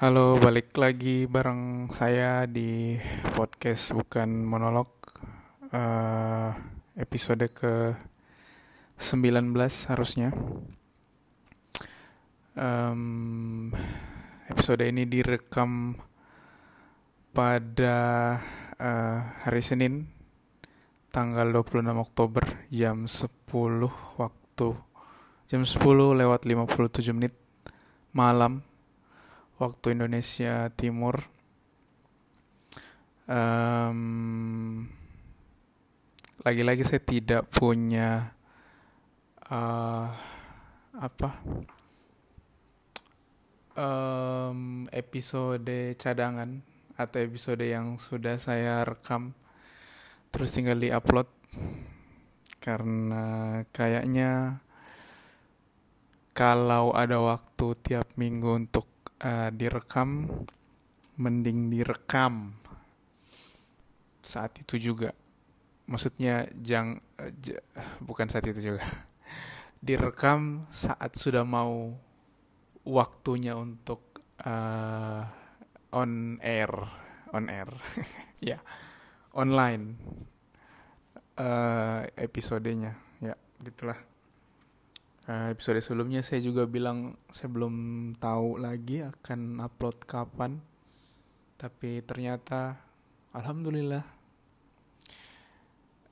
Halo, balik lagi bareng saya di podcast bukan monolog uh, episode ke 19 harusnya. Um, episode ini direkam pada uh, hari Senin tanggal 26 Oktober jam 10 waktu jam 10 lewat 57 menit malam waktu Indonesia Timur. Um, lagi-lagi saya tidak punya uh, apa um, episode cadangan atau episode yang sudah saya rekam terus tinggal di-upload karena kayaknya kalau ada waktu tiap minggu untuk uh, direkam mending direkam. Saat itu juga. Maksudnya jang uh, j- bukan saat itu juga. Direkam saat sudah mau waktunya untuk uh, on air on air. Ya yeah. online uh, episodenya. Ya gitulah. uh, episode sebelumnya saya juga bilang saya belum tahu lagi akan upload kapan. Tapi ternyata alhamdulillah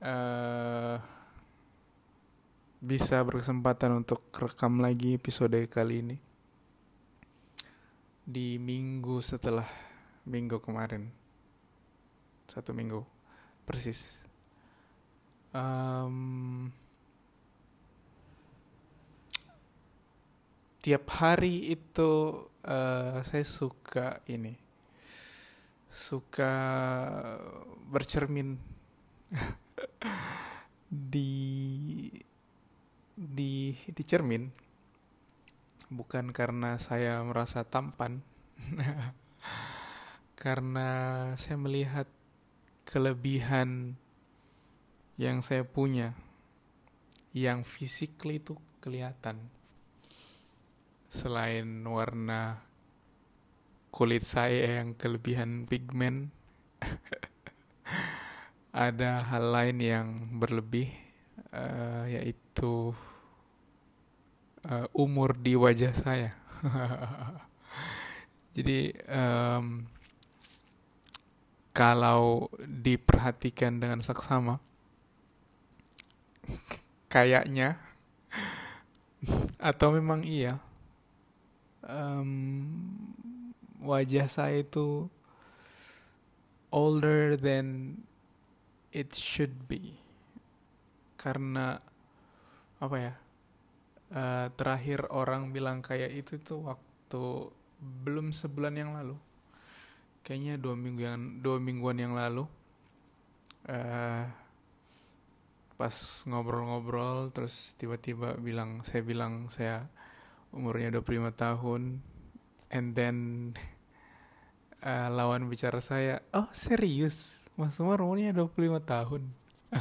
uh, bisa berkesempatan untuk rekam lagi episode kali ini. Di minggu setelah minggu kemarin. Satu minggu persis. Um, tiap hari itu uh, saya suka ini. Suka bercermin. Di di di cermin bukan karena saya merasa tampan. Karena saya melihat kelebihan yang saya punya. Yang physically itu kelihatan selain warna kulit saya yang kelebihan pigmen ada hal lain yang berlebih uh, yaitu uh, umur di wajah saya. Jadi um, kalau diperhatikan dengan saksama kayaknya atau memang iya um, wajah saya itu older than it should be. Karena apa ya uh, terakhir orang bilang kayak itu tuh waktu belum sebulan yang lalu. Kayaknya dua minggu yang dua mingguan yang lalu uh, pas ngobrol-ngobrol terus tiba-tiba bilang saya bilang saya umurnya 25 tahun and then uh, lawan bicara saya oh serius? Mas Umar umurnya 25 tahun?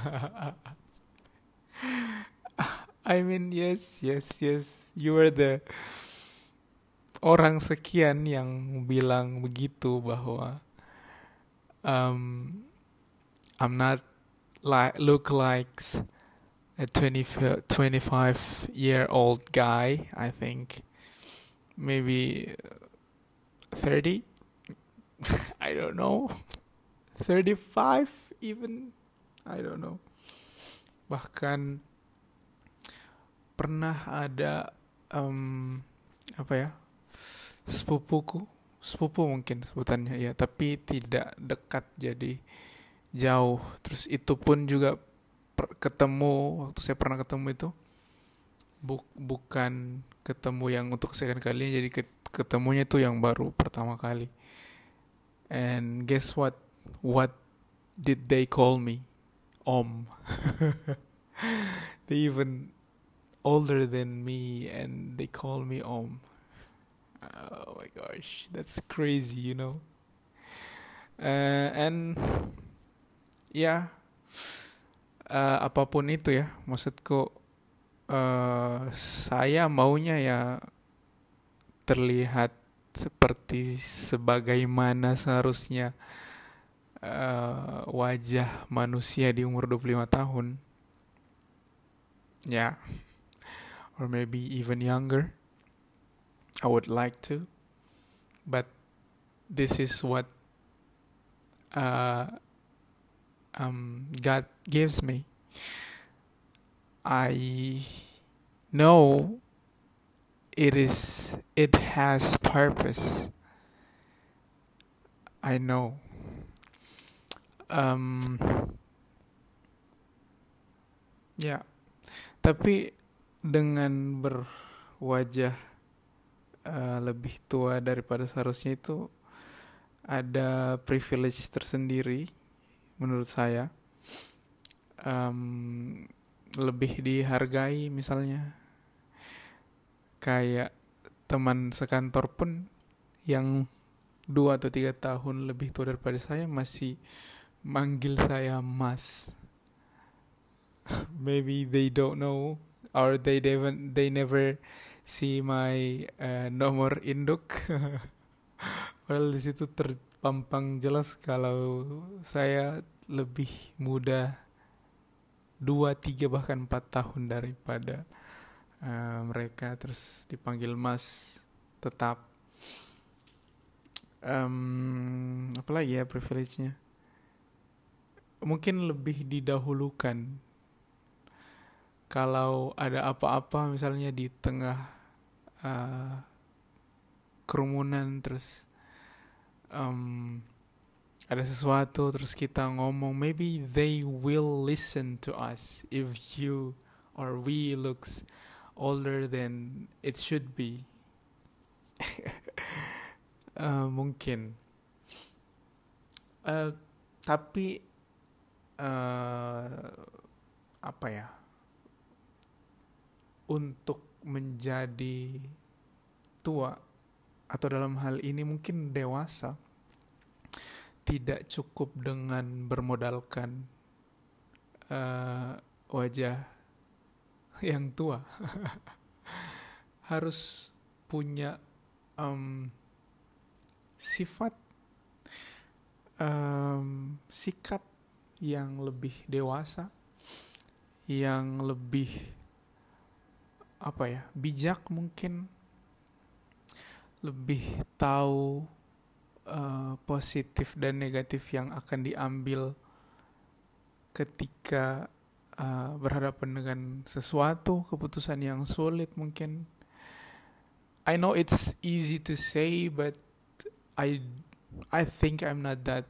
I mean yes yes yes. You are the orang sekian yang bilang begitu bahwa um, I'm not like look likes a 20, 25 year old guy, I think. Maybe 30? I don't know. 35 even? I don't know. Bahkan pernah ada um, apa ya? sepupuku, sepupu mungkin sebutannya ya, tapi tidak dekat jadi jauh. Terus itu pun juga ketemu waktu saya pernah ketemu itu bu bukan ketemu yang untuk second kali jadi ketemunya itu yang baru pertama kali. And guess what? What did they call me? Om. They even older than me and they call me om. Oh my gosh that's crazy you know? Uh, and yeah uh, apa pun itu ya maksudku uh, saya maunya ya terlihat seperti sebagaimana seharusnya uh, wajah manusia di umur 25 tahun. Ya. Yeah. Or maybe even younger. I would like to. But this is what um, God gives me. I know it is it has purpose. I know. Um, ya, tapi dengan berwajah uh, lebih tua daripada seharusnya itu ada privilege tersendiri menurut saya um, lebih dihargai misalnya kayak teman sekantor pun yang dua atau tiga tahun lebih tua daripada saya masih manggil saya mas. Maybe they don't know or they never they never see my uh, nomor induk. Padahal di situ terpampang jelas kalau saya lebih muda dua, tiga bahkan empat tahun daripada uh, mereka. Terus dipanggil Mas tetap. Um, apalagi ya privilege-nya? Mungkin lebih didahulukan. Kalau ada apa-apa misalnya di tengah uh, kerumunan terus um, ada sesuatu terus kita ngomong maybe they will listen to us if you or we looks older than it should be. Uh, mungkin. Uh, tapi uh, apa ya? Untuk menjadi tua atau dalam hal ini mungkin dewasa tidak cukup dengan bermodalkan uh, wajah yang tua. Harus punya um, sifat um, sikap yang lebih dewasa yang lebih apa ya bijak mungkin lebih tahu uh, positif dan negatif yang akan diambil ketika uh, berhadapan dengan sesuatu keputusan yang sulit mungkin. I know it's easy to say but I I think I'm not that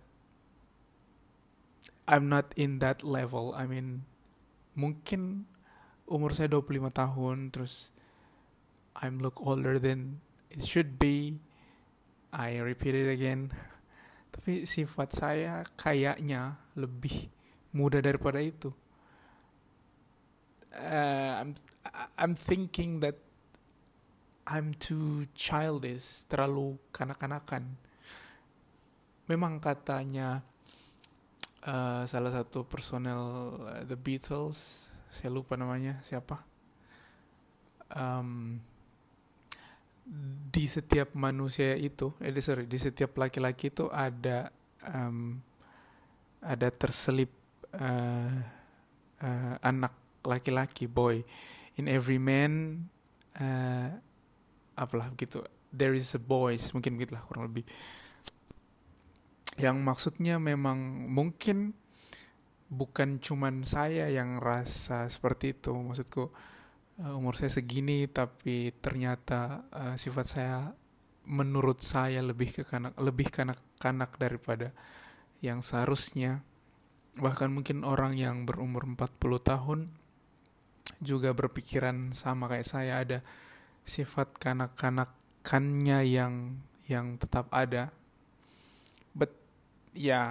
I'm not in that level. I mean mungkin umur saya 25 tahun terus I'm look older than it should be. I repeat it again. Tapi sifat saya kayaknya lebih muda daripada itu. Uh, I'm I'm thinking that I'm too childish terlalu kanak-kanakan. Memang katanya uh, salah satu personel uh, The Beatles saya lupa namanya siapa? Um, di setiap manusia itu, eh sorry, di setiap laki-laki itu ada um, ada terselip uh, uh, anak laki-laki boy. In every man, uh, apalah gitu. There is a boys, mungkin begitulah kurang lebih. Yang maksudnya memang mungkin bukan cuman saya yang rasa seperti itu, maksudku uh, umur saya segini tapi ternyata uh, sifat saya menurut saya lebih ke kanak lebih kanak-kanak daripada yang seharusnya. Bahkan mungkin orang yang berumur 40 tahun juga berpikiran sama kayak saya ada sifat kanak-kanakannya yang yang tetap ada. But ya yeah,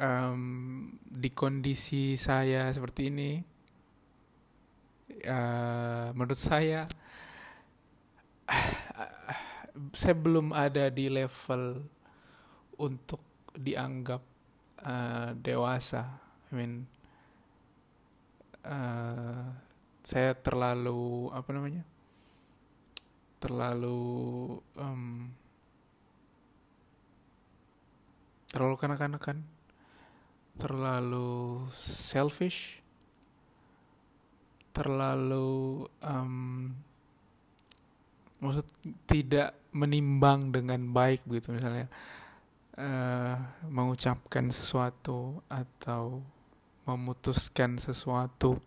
um, di kondisi saya seperti ini uh, menurut saya saya belum ada di level untuk dianggap uh, dewasa. I mean, uh, saya terlalu apa namanya? Terlalu um, terlalu kanak-kanakan terlalu selfish terlalu um, maksud tidak menimbang dengan baik begitu misalnya uh, mengucapkan sesuatu atau memutuskan sesuatu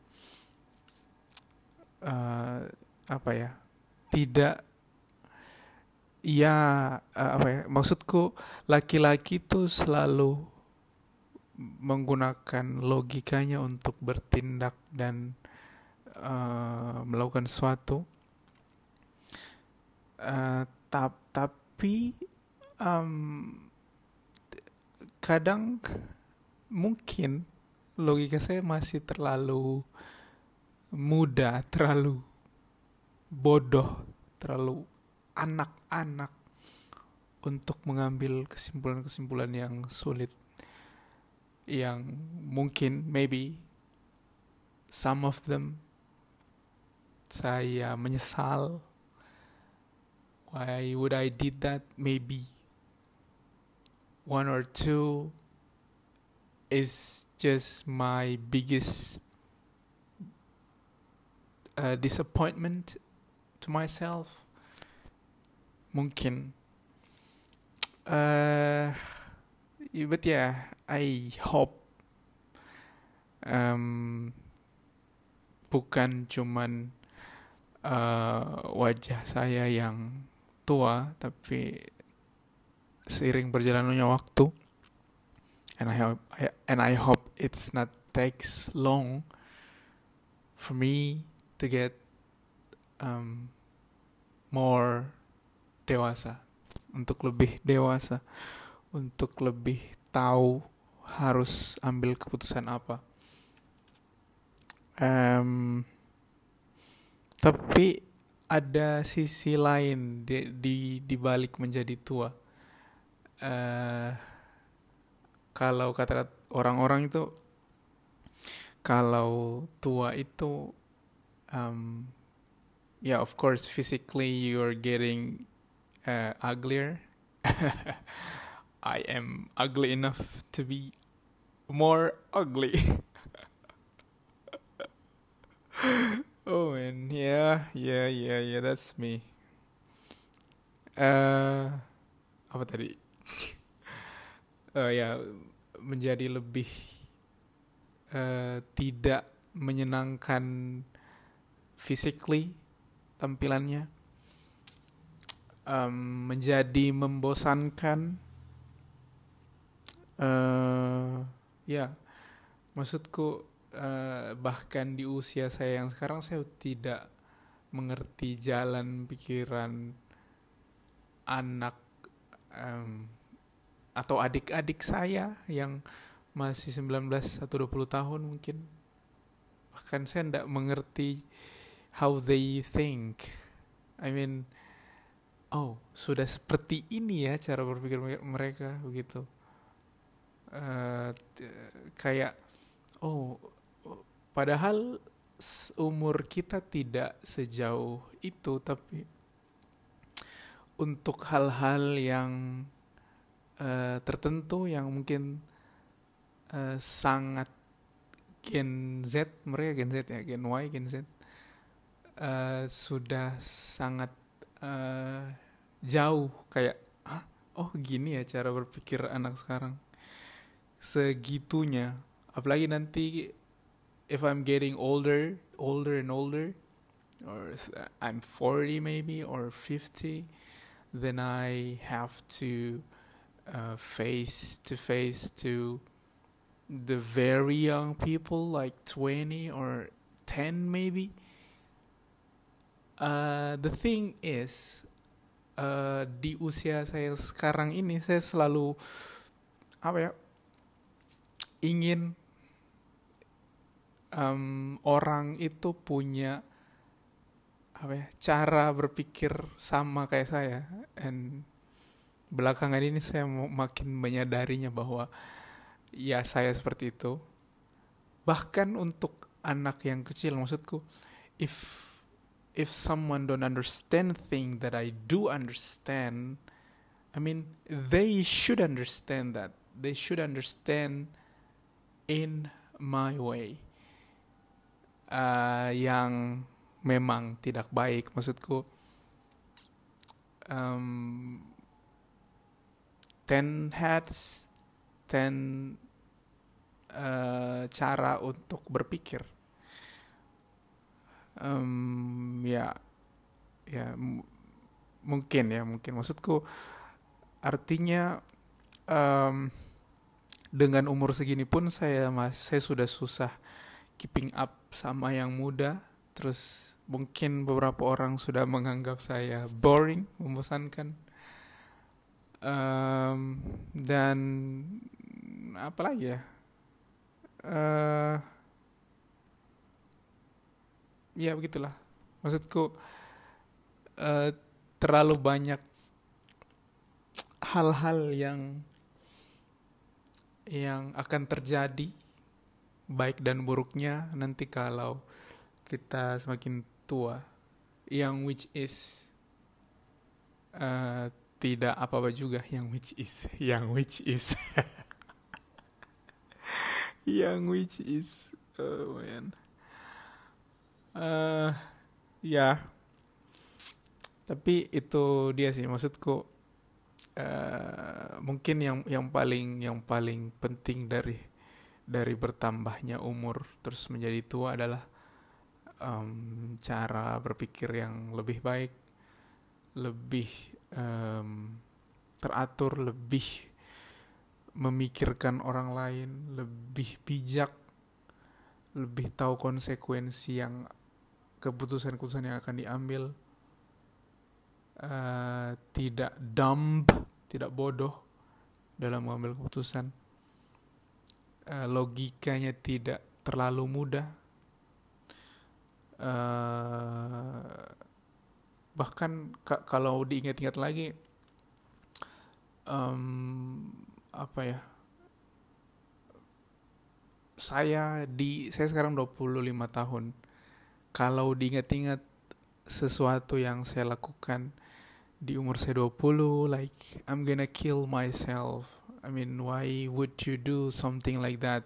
uh, apa ya tidak ya uh, apa ya maksudku laki-laki tuh selalu menggunakan logikanya untuk bertindak dan uh, melakukan sesuatu uh, tap, tapi um, kadang mungkin logika saya masih terlalu muda, terlalu bodoh, terlalu anak-anak untuk mengambil kesimpulan-kesimpulan yang sulit yang mungkin maybe some of them saya menyesal why would I did that maybe one or two is just my biggest uh, disappointment to myself. Mungkin. Uh, but yeah, I hope um, bukan cuman uh, wajah saya yang tua, tapi seiring berjalannya waktu and I hope and I hope it's not takes long for me to get um, more dewasa. Untuk lebih dewasa untuk lebih tahu harus ambil keputusan apa. Um, tapi ada sisi lain di di, di balik menjadi tua. Uh, kalau kata orang-orang itu kalau tua itu um, yeah of course physically you're getting uh, uglier. I am ugly enough to be more ugly oh man. Yeah yeah yeah yeah. That's me. Uh, apa tadi? Uh, ya menjadi lebih uh, tidak menyenangkan physically tampilannya. Um, menjadi membosankan. Uh, ya maksudku uh, bahkan di usia saya yang sekarang saya tidak mengerti jalan pikiran anak um, atau adik-adik saya yang masih 19 atau 20 tahun mungkin. Bahkan saya tidak mengerti how they think. I mean oh sudah seperti ini ya cara berpikir mereka begitu. Uh, kayak oh padahal umur kita tidak sejauh itu tapi untuk hal-hal yang uh, tertentu yang mungkin uh, sangat Gen Z mereka Gen Z ya Gen Y Gen Z uh, sudah sangat uh, jauh kayak ah oh gini ya cara berpikir anak sekarang. Segitunya. Apalagi nanti if I'm getting older older and older or I'm 40 maybe or 50 then I have to uh, face to face to the very young people like 20 or 10 maybe. Uh, the thing is uh, di usia saya sekarang ini saya selalu apa ya ingin um, orang itu punya apa ya cara berpikir sama kayak saya. And belakangan ini saya makin menyadarinya bahwa ya saya seperti itu. Bahkan untuk anak yang kecil maksudku if if someone don't understand thing that I do understand I mean they should understand that. They should understand in my way uh, yang memang tidak baik maksudku um, ten heads ten uh, cara untuk berpikir. Um, ya ya mungkin ya mungkin. Maksudku artinya um, dengan umur segini pun saya mas saya sudah susah keeping up sama yang muda. Terus mungkin beberapa orang sudah menganggap saya boring membosankan. Um, dan apa lagi ya? Uh, ya begitulah. Maksudku uh, terlalu banyak hal-hal yang yang akan terjadi baik dan buruknya nanti kalau kita semakin tua. Yang which is uh, tidak apa-apa juga yang which is. Yang which is. Yang which is. Oh man. Uh, ya. Tapi itu dia sih maksudku uh, mungkin yang yang paling yang paling penting dari dari bertambahnya umur terus menjadi tua adalah um, cara berpikir yang lebih baik, lebih um, teratur, lebih memikirkan orang lain, lebih bijak, lebih tahu konsekuensi yang keputusan-keputusan yang akan diambil, uh, tidak dumb, tidak bodoh dalam mengambil keputusan, uh, logikanya tidak terlalu mudah. Uh, bahkan ka kalau diingat-ingat lagi um, apa ya saya di saya sekarang 25 tahun. Kalau diingat-ingat sesuatu yang saya lakukan di umur saya 20 like I'm gonna kill myself I mean why would you do something like that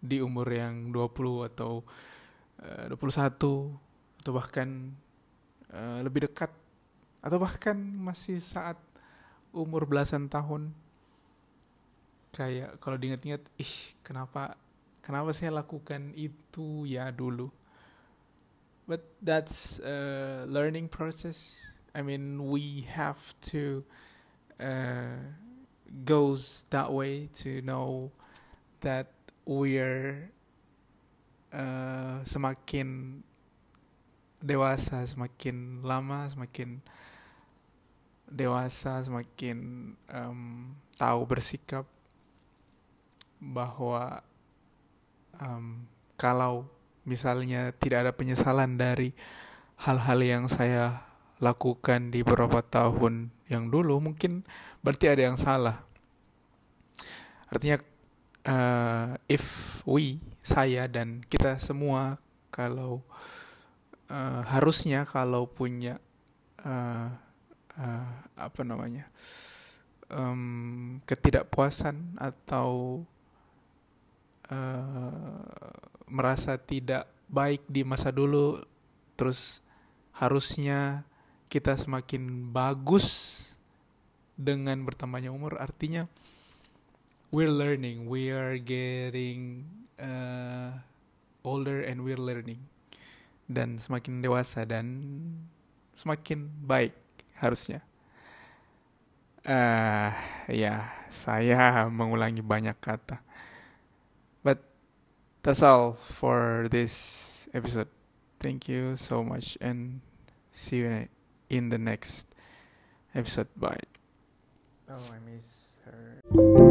di umur yang 20 atau 21 eh, atau bahkan uh, lebih dekat atau bahkan masih saat umur belasan tahun? Kayak kalau diingat-ingat ih kenapa kenapa saya lakukan itu ya dulu? But that's a learning process. I mean we have to uh, goes that way to know that we're uh, semakin dewasa, semakin lama, semakin dewasa, semakin um, tahu bersikap bahwa um, kalau misalnya tidak ada penyesalan dari hal-hal yang saya lakukan di beberapa tahun yang dulu, mungkin berarti ada yang salah. Artinya, uh, if we saya dan kita semua kalau uh, harusnya kalau punya uh, uh, apa namanya um, ketidakpuasan atau uh, merasa tidak baik di masa dulu terus harusnya kita semakin bagus dengan bertambahnya umur artinya we're learning we are getting uh, older and we're learning dan semakin dewasa dan semakin baik harusnya. Uh, ya, saya mengulangi banyak kata. But that's all for this episode. Thank you so much and see you in the next episode. Bye. Oh, I miss her.